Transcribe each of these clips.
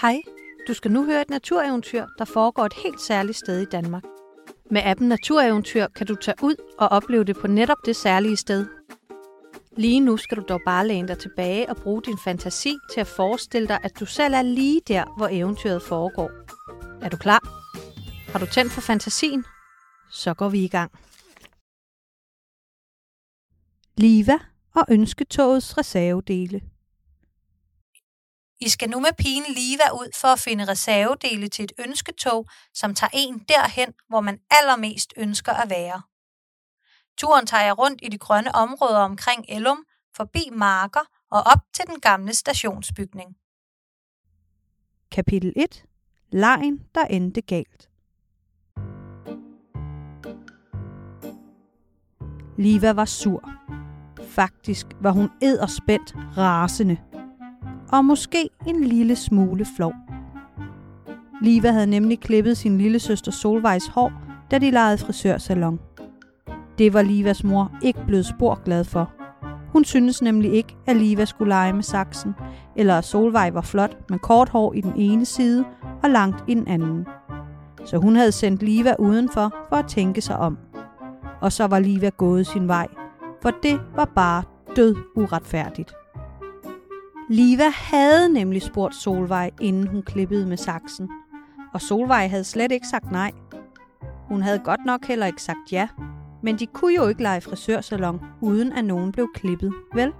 Hej, du skal nu høre et natureventyr, der foregår et helt særligt sted i Danmark. Med appen Natureventyr kan du tage ud og opleve det på netop det særlige sted. Lige nu skal du dog bare læne dig tilbage og bruge din fantasi til at forestille dig, at du selv er lige der, hvor eventyret foregår. Er du klar? Har du tændt for fantasien? Så går vi i gang. Liva og ønsketogets reservedele. I skal nu med pigen Liva ud for at finde reservedele til et ønsketog, som tager en derhen, hvor man allermest ønsker at være. Turen tager jeg rundt i de grønne områder omkring Ellum, forbi marker og op til den gamle stationsbygning. Kapitel 1. Lejen, der endte galt. Liva var sur. Faktisk var hun edderspændt rasende. Og måske en lille smule flov. Liva havde nemlig klippet sin lille søster Solvejs hår, da de legede frisørsalon. Det var Livas mor ikke blevet spor glad for. Hun syntes nemlig ikke, at Liva skulle lege med saksen, eller at Solvej var flot med kort hår i den ene side og langt i den anden. Så hun havde sendt Liva udenfor for at tænke sig om. Og så var Liva gået sin vej, for det var bare død uretfærdigt. Liva havde nemlig spurgt Solvej, inden hun klippede med saksen. Og Solvej havde slet ikke sagt nej. Hun havde godt nok heller ikke sagt ja, men de kunne jo ikke lege frisørsalon, uden at nogen blev klippet, vel?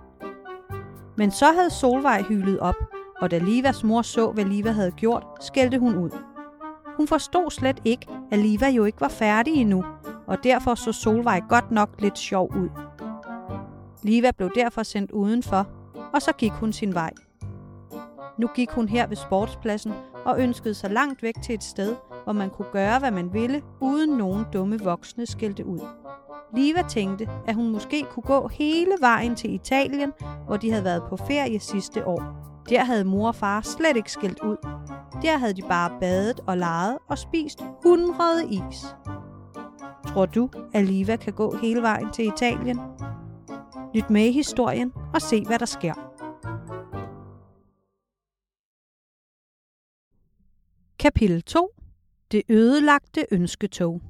Men så havde Solvej hylet op, og da Livas mor så, hvad Liva havde gjort, skældte hun ud. Hun forstod slet ikke, at Liva jo ikke var færdig endnu, og derfor så Solvej godt nok lidt sjov ud. Liva blev derfor sendt udenfor, og så gik hun sin vej. Nu gik hun her ved sportspladsen og ønskede sig langt væk til et sted, hvor man kunne gøre, hvad man ville, uden nogen dumme voksne skældte ud. Liva tænkte, at hun måske kunne gå hele vejen til Italien, hvor de havde været på ferie sidste år. Der havde mor og far slet ikke skældt ud. Der havde de bare badet og leget og spist 100 is. Tror du, at Liva kan gå hele vejen til Italien? Lyt med i historien og se, hvad der sker. Kapitel 2. Det ødelagte ønsketog.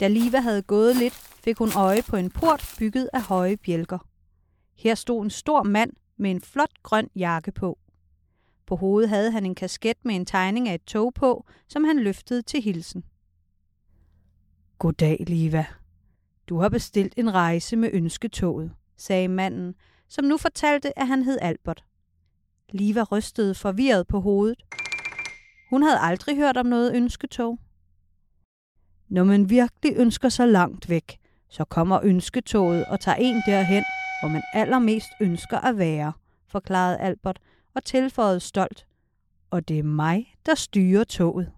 Da Liva havde gået lidt, fik hun øje på en port bygget af høje bjælker. Her stod en stor mand med en flot grøn jakke på. På hovedet havde han en kasket med en tegning af et tog på, som han løftede til hilsen. Goddag, Liva. Du har bestilt en rejse med ønsketoget, sagde manden, som nu fortalte, at han hed Albert. Liva rystede forvirret på hovedet. Hun havde aldrig hørt om noget ønsketog. Når man virkelig ønsker sig langt væk, så kommer ønsketoget og tager en derhen, hvor man allermest ønsker at være, forklarede Albert og tilføjede stolt. Og det er mig, der styrer toget.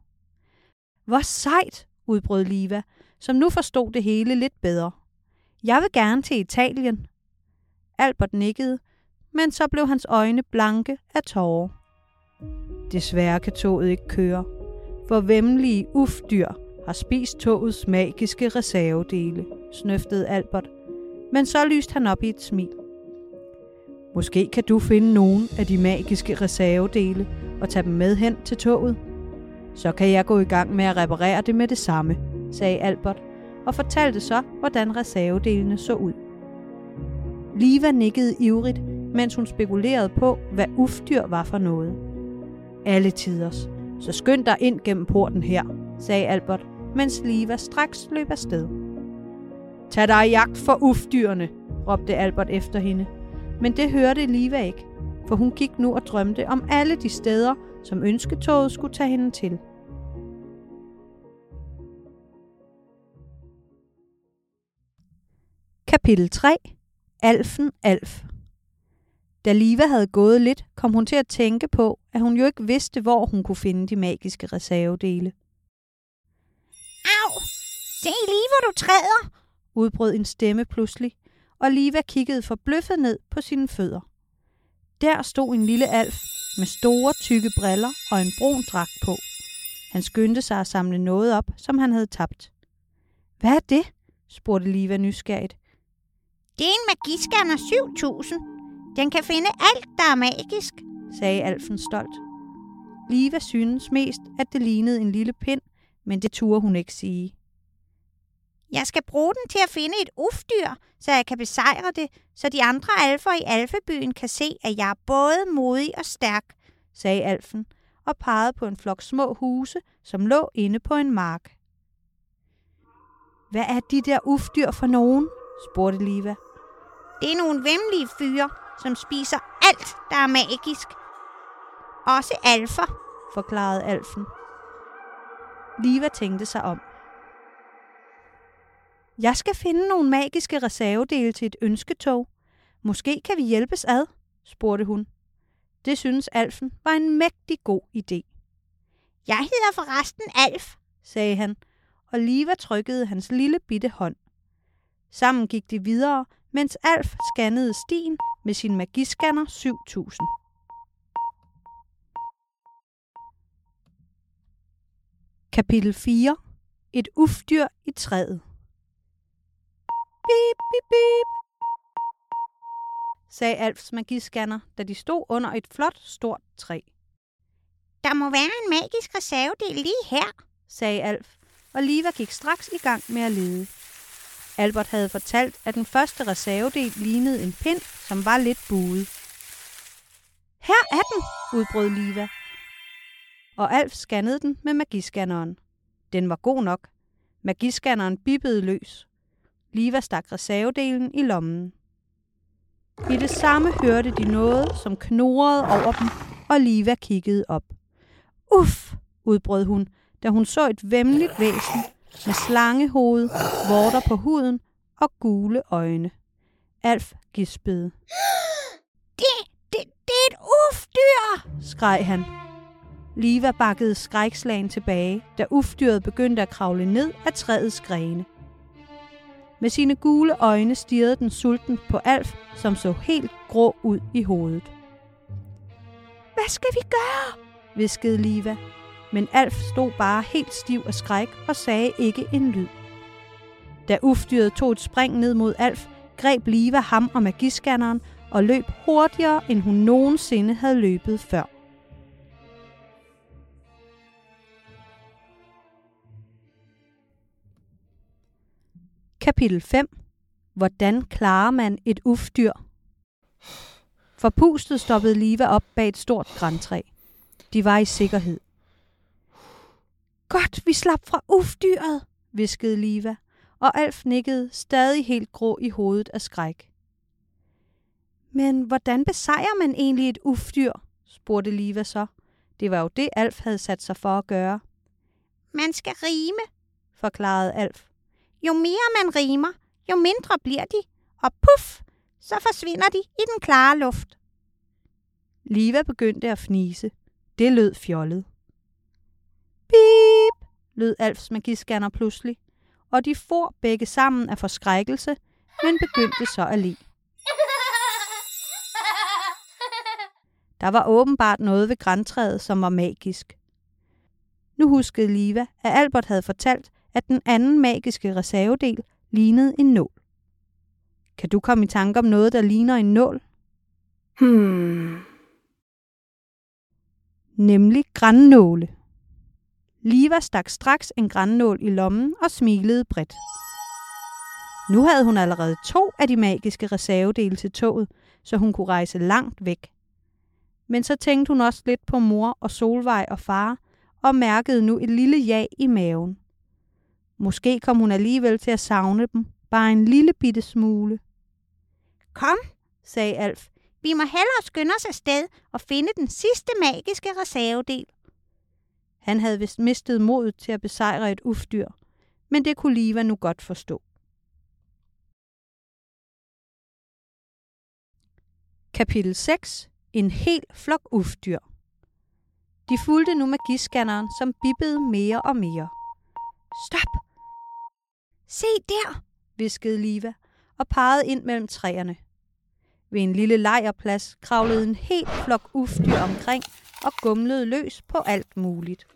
Hvor sejt, udbrød Liva, som nu forstod det hele lidt bedre. Jeg vil gerne til Italien. Albert nikkede, men så blev hans øjne blanke af tårer. Desværre kan toget ikke køre, for vemmelige ufdyr har spist togets magiske reservedele, snøftede Albert, men så lyste han op i et smil. Måske kan du finde nogen af de magiske reservedele og tage dem med hen til toget. Så kan jeg gå i gang med at reparere det med det samme, sagde Albert, og fortalte så, hvordan reservedelene så ud. Liva nikkede ivrigt, mens hun spekulerede på, hvad ufdyr var for noget. Alle tiders. Så skynd dig ind gennem porten her, sagde Albert, mens Liva straks løb afsted. Tag dig i jagt for ufdyrene, råbte Albert efter hende. Men det hørte Liva ikke, for hun gik nu og drømte om alle de steder, som ønsketoget skulle tage hende til. Kapitel 3. Alfen Alf Da Liva havde gået lidt, kom hun til at tænke på, at hun jo ikke vidste, hvor hun kunne finde de magiske reservedele. Au! Se lige, hvor du træder! udbrød en stemme pludselig, og Liva kiggede forbløffet ned på sine fødder. Der stod en lille alf med store, tykke briller og en brun dragt på. Han skyndte sig at samle noget op, som han havde tabt. Hvad er det? spurgte Liva nysgerrigt. Det er en magiskanner 7000. Den kan finde alt, der er magisk, sagde alfen stolt. Liva synes mest, at det lignede en lille pind, men det turde hun ikke sige. Jeg skal bruge den til at finde et ufdyr, så jeg kan besejre det, så de andre alfer i alfebyen kan se, at jeg er både modig og stærk, sagde alfen og pegede på en flok små huse, som lå inde på en mark. Hvad er de der ufdyr for nogen? spurgte Liva. Det er nogle vemmelige fyre, som spiser alt, der er magisk. Også alfer, forklarede alfen. Liva tænkte sig om. Jeg skal finde nogle magiske reservedele til et ønsketog. Måske kan vi hjælpes ad, spurgte hun. Det synes Alfen var en mægtig god idé. Jeg hedder forresten Alf, sagde han, og Liva trykkede hans lille bitte hånd. Sammen gik de videre, mens Alf scannede stien med sin magiscanner 7000. Kapitel 4. Et ufdyr i træet. Bip, bip, bip, sagde Alfs magiscanner, da de stod under et flot, stort træ. Der må være en magisk reservedel lige her, sagde Alf, og Liva gik straks i gang med at lede. Albert havde fortalt, at den første reservedel lignede en pind, som var lidt buet. Her er den, udbrød Liva. Og Alf scannede den med magiscanneren. Den var god nok. Magiscanneren bippede løs. Liva stak reservedelen i lommen. I det samme hørte de noget, som knurrede over dem, og Liva kiggede op. Uff, udbrød hun, da hun så et vemmeligt væsen med slangehoved, vorter på huden og gule øjne. Alf gispede. Det, det, det er et ufdyr, skreg han. Liva bakkede skrækslagen tilbage, da ufdyret begyndte at kravle ned af træets grene. Med sine gule øjne stirrede den sulten på Alf, som så helt grå ud i hovedet. Hvad skal vi gøre? viskede Liva. Men Alf stod bare helt stiv af skræk og sagde ikke en lyd. Da ufdyret tog et spring ned mod Alf, greb Liva ham og magiskanneren og løb hurtigere, end hun nogensinde havde løbet før. Kapitel 5. Hvordan klarer man et ufdyr? Forpustet stoppede Liva op bag et stort græntræ. De var i sikkerhed. Godt, vi slap fra ufdyret, viskede Liva, og Alf nikkede stadig helt grå i hovedet af skræk. Men hvordan besejrer man egentlig et ufdyr? spurgte Liva så. Det var jo det, Alf havde sat sig for at gøre. Man skal rime, forklarede Alf. Jo mere man rimer, jo mindre bliver de, og puff, så forsvinder de i den klare luft. Liva begyndte at fnise. Det lød fjollet. Lød Alfs magiscanner pludselig, og de for begge sammen af forskrækkelse, men begyndte så at le. Der var åbenbart noget ved græntræet, som var magisk. Nu huskede Liva, at Albert havde fortalt, at den anden magiske reservedel lignede en nål. Kan du komme i tanke om noget, der ligner en nål? Hmm. Nemlig grænnåle. Liva stak straks en grænnål i lommen og smilede bredt. Nu havde hun allerede to af de magiske reservedele til toget, så hun kunne rejse langt væk. Men så tænkte hun også lidt på mor og Solvej og far, og mærkede nu et lille ja i maven. Måske kom hun alligevel til at savne dem, bare en lille bitte smule. Kom, sagde Alf. Vi må hellere skynde os afsted og finde den sidste magiske reservedel. Han havde vist mistet modet til at besejre et ufdyr, men det kunne Liva nu godt forstå. Kapitel 6. En hel flok ufdyr. De fulgte nu magiscanneren, som bippede mere og mere. Stop! Se der, viskede Liva og pegede ind mellem træerne. Ved en lille lejrplads kravlede en helt flok ufdyr omkring og gumlede løs på alt muligt.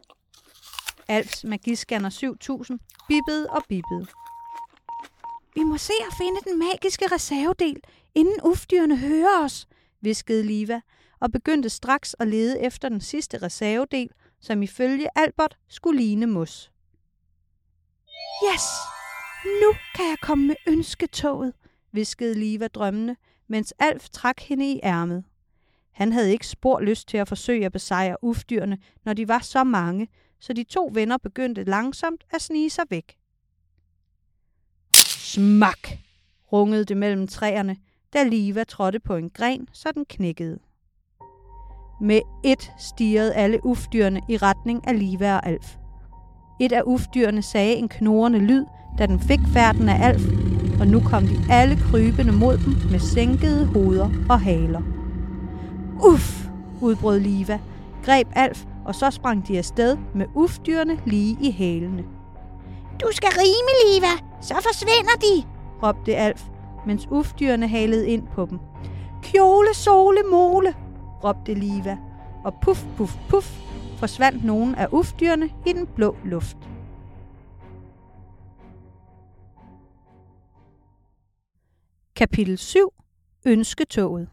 Alfs magiscanner 7000 bippede og bippede. Vi må se at finde den magiske reservedel, inden ufdyrene hører os, viskede Liva, og begyndte straks at lede efter den sidste reservedel, som ifølge Albert skulle ligne mos. Yes! Nu kan jeg komme med ønsketoget, viskede Liva drømmende, mens Alf trak hende i ærmet. Han havde ikke spor lyst til at forsøge at besejre ufdyrene, når de var så mange, så de to venner begyndte langsomt at snige sig væk. Smak! rungede det mellem træerne, da Liva trådte på en gren, så den knækkede. Med et stirrede alle ufdyrene i retning af Liva og Alf. Et af ufdyrene sagde en knurrende lyd, da den fik færden af Alf, og nu kom de alle krybende mod dem med sænkede hoveder og haler. Uff, udbrød Liva, greb Alf, og så sprang de afsted med ufdyrene lige i hælene. Du skal rime, Liva, så forsvinder de, råbte Alf, mens ufdyrene halede ind på dem. Kjole, sole, mole, råbte Liva, og puff, puff, puff, forsvandt nogen af ufdyrene i den blå luft. Kapitel 7. Ønsketoget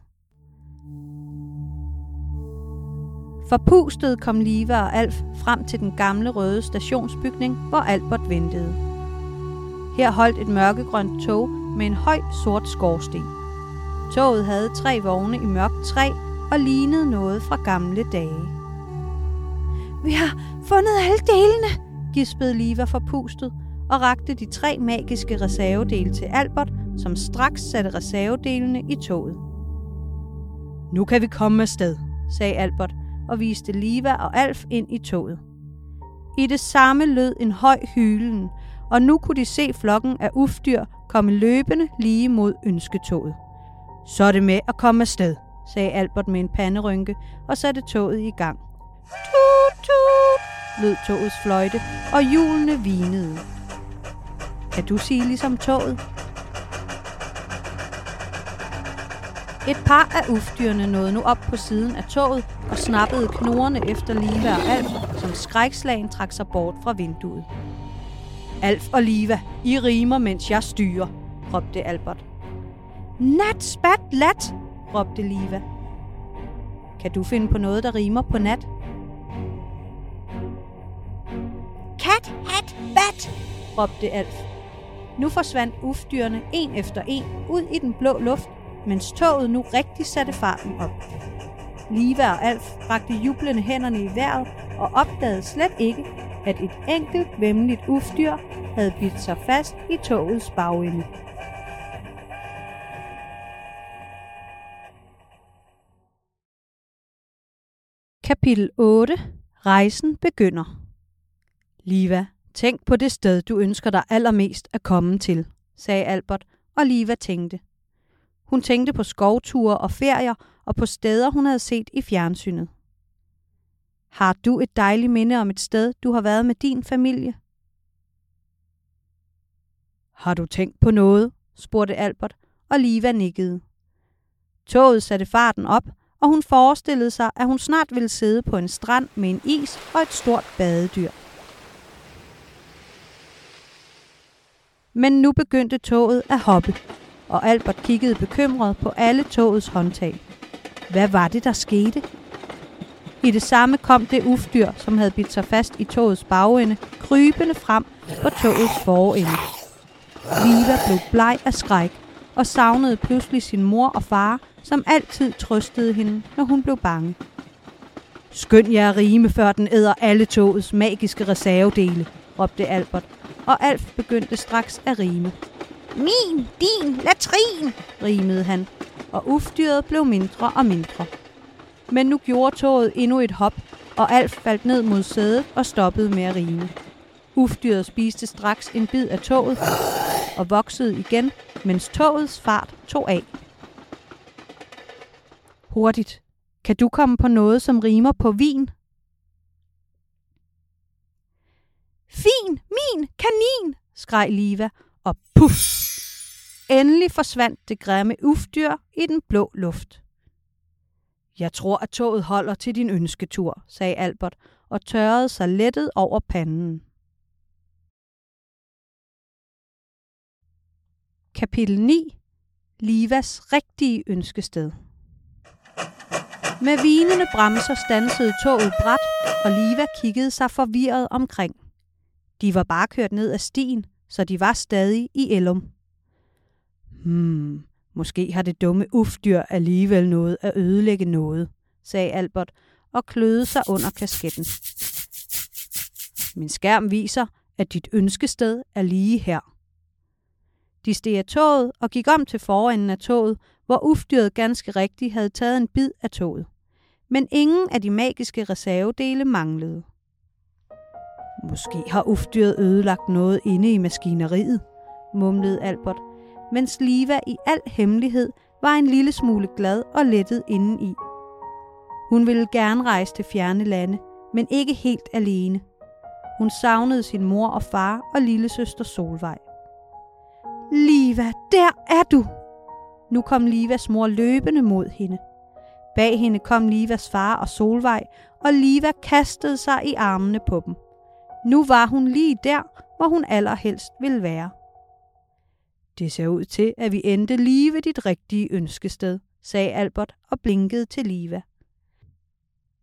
Forpustet kom Liva og Alf frem til den gamle røde stationsbygning, hvor Albert ventede. Her holdt et mørkegrønt tog med en høj sort skorsten. Toget havde tre vogne i mørkt træ og lignede noget fra gamle dage. Vi har fundet alle delene, gispede Liva forpustet og rakte de tre magiske reservedele til Albert, som straks satte reservedelene i toget. Nu kan vi komme afsted, sagde Albert og viste Liva og Alf ind i toget. I det samme lød en høj hylen, og nu kunne de se flokken af ufdyr komme løbende lige mod ønsketoget. Så er det med at komme afsted, sagde Albert med en panderynke og satte toget i gang. Tut, tut, lød togets fløjte, og hjulene vinede. Kan du sige ligesom toget? Et par af ufdyrene nåede nu op på siden af toget og snappede knorrende efter Liva og Alf, som skrækslagen trak sig bort fra vinduet. Alf og Liva, I rimer, mens jeg styrer, råbte Albert. Nat, spat, lat, råbte Liva. Kan du finde på noget, der rimer på nat? Kat, hat, bat, råbte Alf. Nu forsvandt ufdyrene en efter en ud i den blå luft, mens toget nu rigtig satte farten op. Liva og Alf bragte jublende hænderne i vejret og opdagede slet ikke, at et enkelt vemmeligt ufdyr havde bidt sig fast i togets bagende. Kapitel 8. Rejsen begynder. Liva, tænk på det sted, du ønsker dig allermest at komme til, sagde Albert, og Liva tænkte. Hun tænkte på skovture og ferier og på steder, hun havde set i fjernsynet. Har du et dejligt minde om et sted, du har været med din familie? Har du tænkt på noget? spurgte Albert, og Liva nikkede. Toget satte farten op, og hun forestillede sig, at hun snart ville sidde på en strand med en is og et stort badedyr. Men nu begyndte toget at hoppe, og Albert kiggede bekymret på alle togets håndtag. Hvad var det, der skete? I det samme kom det ufdyr, som havde bidt sig fast i togets bagende, krybende frem på togets forende. Viva blev bleg af skræk og savnede pludselig sin mor og far, som altid trøstede hende, når hun blev bange. Skynd jer at rime, før den æder alle togets magiske reservedele, råbte Albert, og Alf begyndte straks at rime min, din, latrin, rimede han, og ufdyret blev mindre og mindre. Men nu gjorde toget endnu et hop, og Alf faldt ned mod sædet og stoppede med at rime. Ufdyret spiste straks en bid af toget og voksede igen, mens togets fart tog af. Hurtigt. Kan du komme på noget, som rimer på vin? Fin, min, kanin, skreg Liva, og puff! Endelig forsvandt det grimme ufdyr i den blå luft. Jeg tror, at toget holder til din ønsketur, sagde Albert og tørrede sig lettet over panden. Kapitel 9. Livas rigtige ønskested Med vinende bremser stansede toget bræt, og Liva kiggede sig forvirret omkring. De var bare kørt ned ad stien, så de var stadig i Ellum. Hmm, måske har det dumme ufdyr alligevel noget at ødelægge noget, sagde Albert og kløede sig under kasketten. Min skærm viser, at dit ønskested er lige her. De steg af toget og gik om til forenden af toget, hvor ufdyret ganske rigtigt havde taget en bid af toget. Men ingen af de magiske reservedele manglede. Måske har ufdyret ødelagt noget inde i maskineriet, mumlede Albert, mens Liva i al hemmelighed var en lille smule glad og lettet indeni. Hun ville gerne rejse til fjerne lande, men ikke helt alene. Hun savnede sin mor og far og lille søster Solvej. Liva, der er du! Nu kom Livas mor løbende mod hende. Bag hende kom Livas far og Solvej, og Liva kastede sig i armene på dem. Nu var hun lige der, hvor hun allerhelst ville være. Det ser ud til, at vi endte lige ved dit rigtige ønskested, sagde Albert og blinkede til Liva.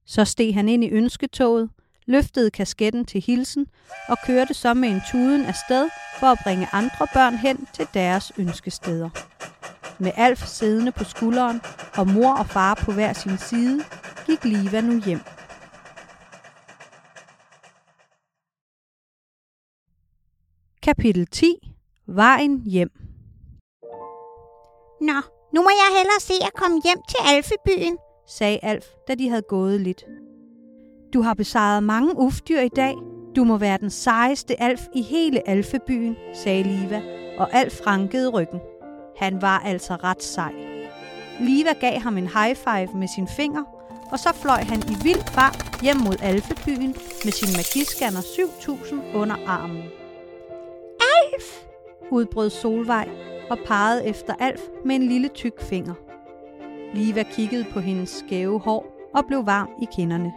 Så steg han ind i ønsketoget, løftede kasketten til hilsen og kørte så med en tuden afsted for at bringe andre børn hen til deres ønskesteder. Med Alf siddende på skulderen og mor og far på hver sin side, gik Liva nu hjem. Kapitel 10. Vejen hjem. Nå, nu må jeg hellere se at komme hjem til Alfebyen, sagde Alf, da de havde gået lidt. Du har besejret mange ufdyr i dag. Du må være den sejeste alf i hele Alfebyen, sagde Liva, og Alf rankede ryggen. Han var altså ret sej. Liva gav ham en high five med sin finger, og så fløj han i vild fart hjem mod Alfebyen med sin magiscanner 7000 under armen. Alf! Udbrød Solvej og pegede efter Alf med en lille tyk finger. Liva kiggede på hendes skæve hår og blev varm i kinderne.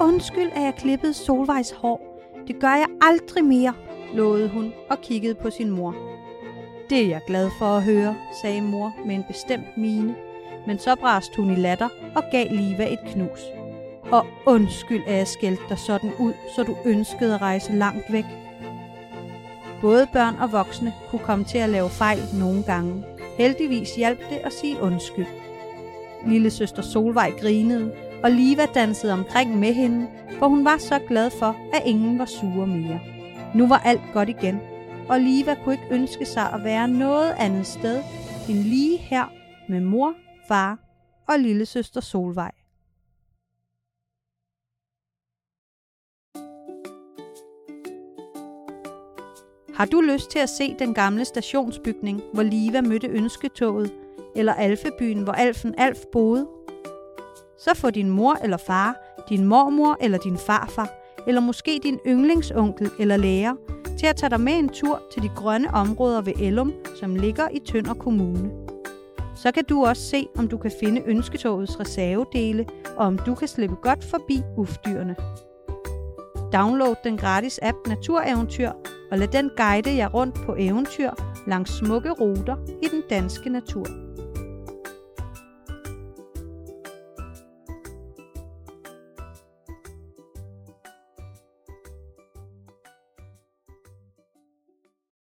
Undskyld, at jeg klippede Solvejs hår. Det gør jeg aldrig mere, lovede hun og kiggede på sin mor. Det er jeg glad for at høre, sagde mor med en bestemt mine. Men så brast hun i latter og gav Liva et knus. Og undskyld, at jeg skældte dig sådan ud, så du ønskede at rejse langt væk. Både børn og voksne kunne komme til at lave fejl nogle gange. Heldigvis hjalp det at sige undskyld. Lille søster Solvej grinede, og Liva dansede omkring med hende, for hun var så glad for, at ingen var sure mere. Nu var alt godt igen, og Liva kunne ikke ønske sig at være noget andet sted end lige her med mor, far og lille søster Solvej. Har du lyst til at se den gamle stationsbygning, hvor Liva mødte ønsketoget, eller Alfebyen, hvor Alfen Alf boede? Så få din mor eller far, din mormor eller din farfar, eller måske din yndlingsonkel eller lærer, til at tage dig med en tur til de grønne områder ved Ellum, som ligger i Tønder Kommune. Så kan du også se, om du kan finde ønsketogets reservedele, og om du kan slippe godt forbi ufdyrene. Download den gratis app Natureventyr, og lad den guide jer rundt på eventyr langs smukke ruter i den danske natur.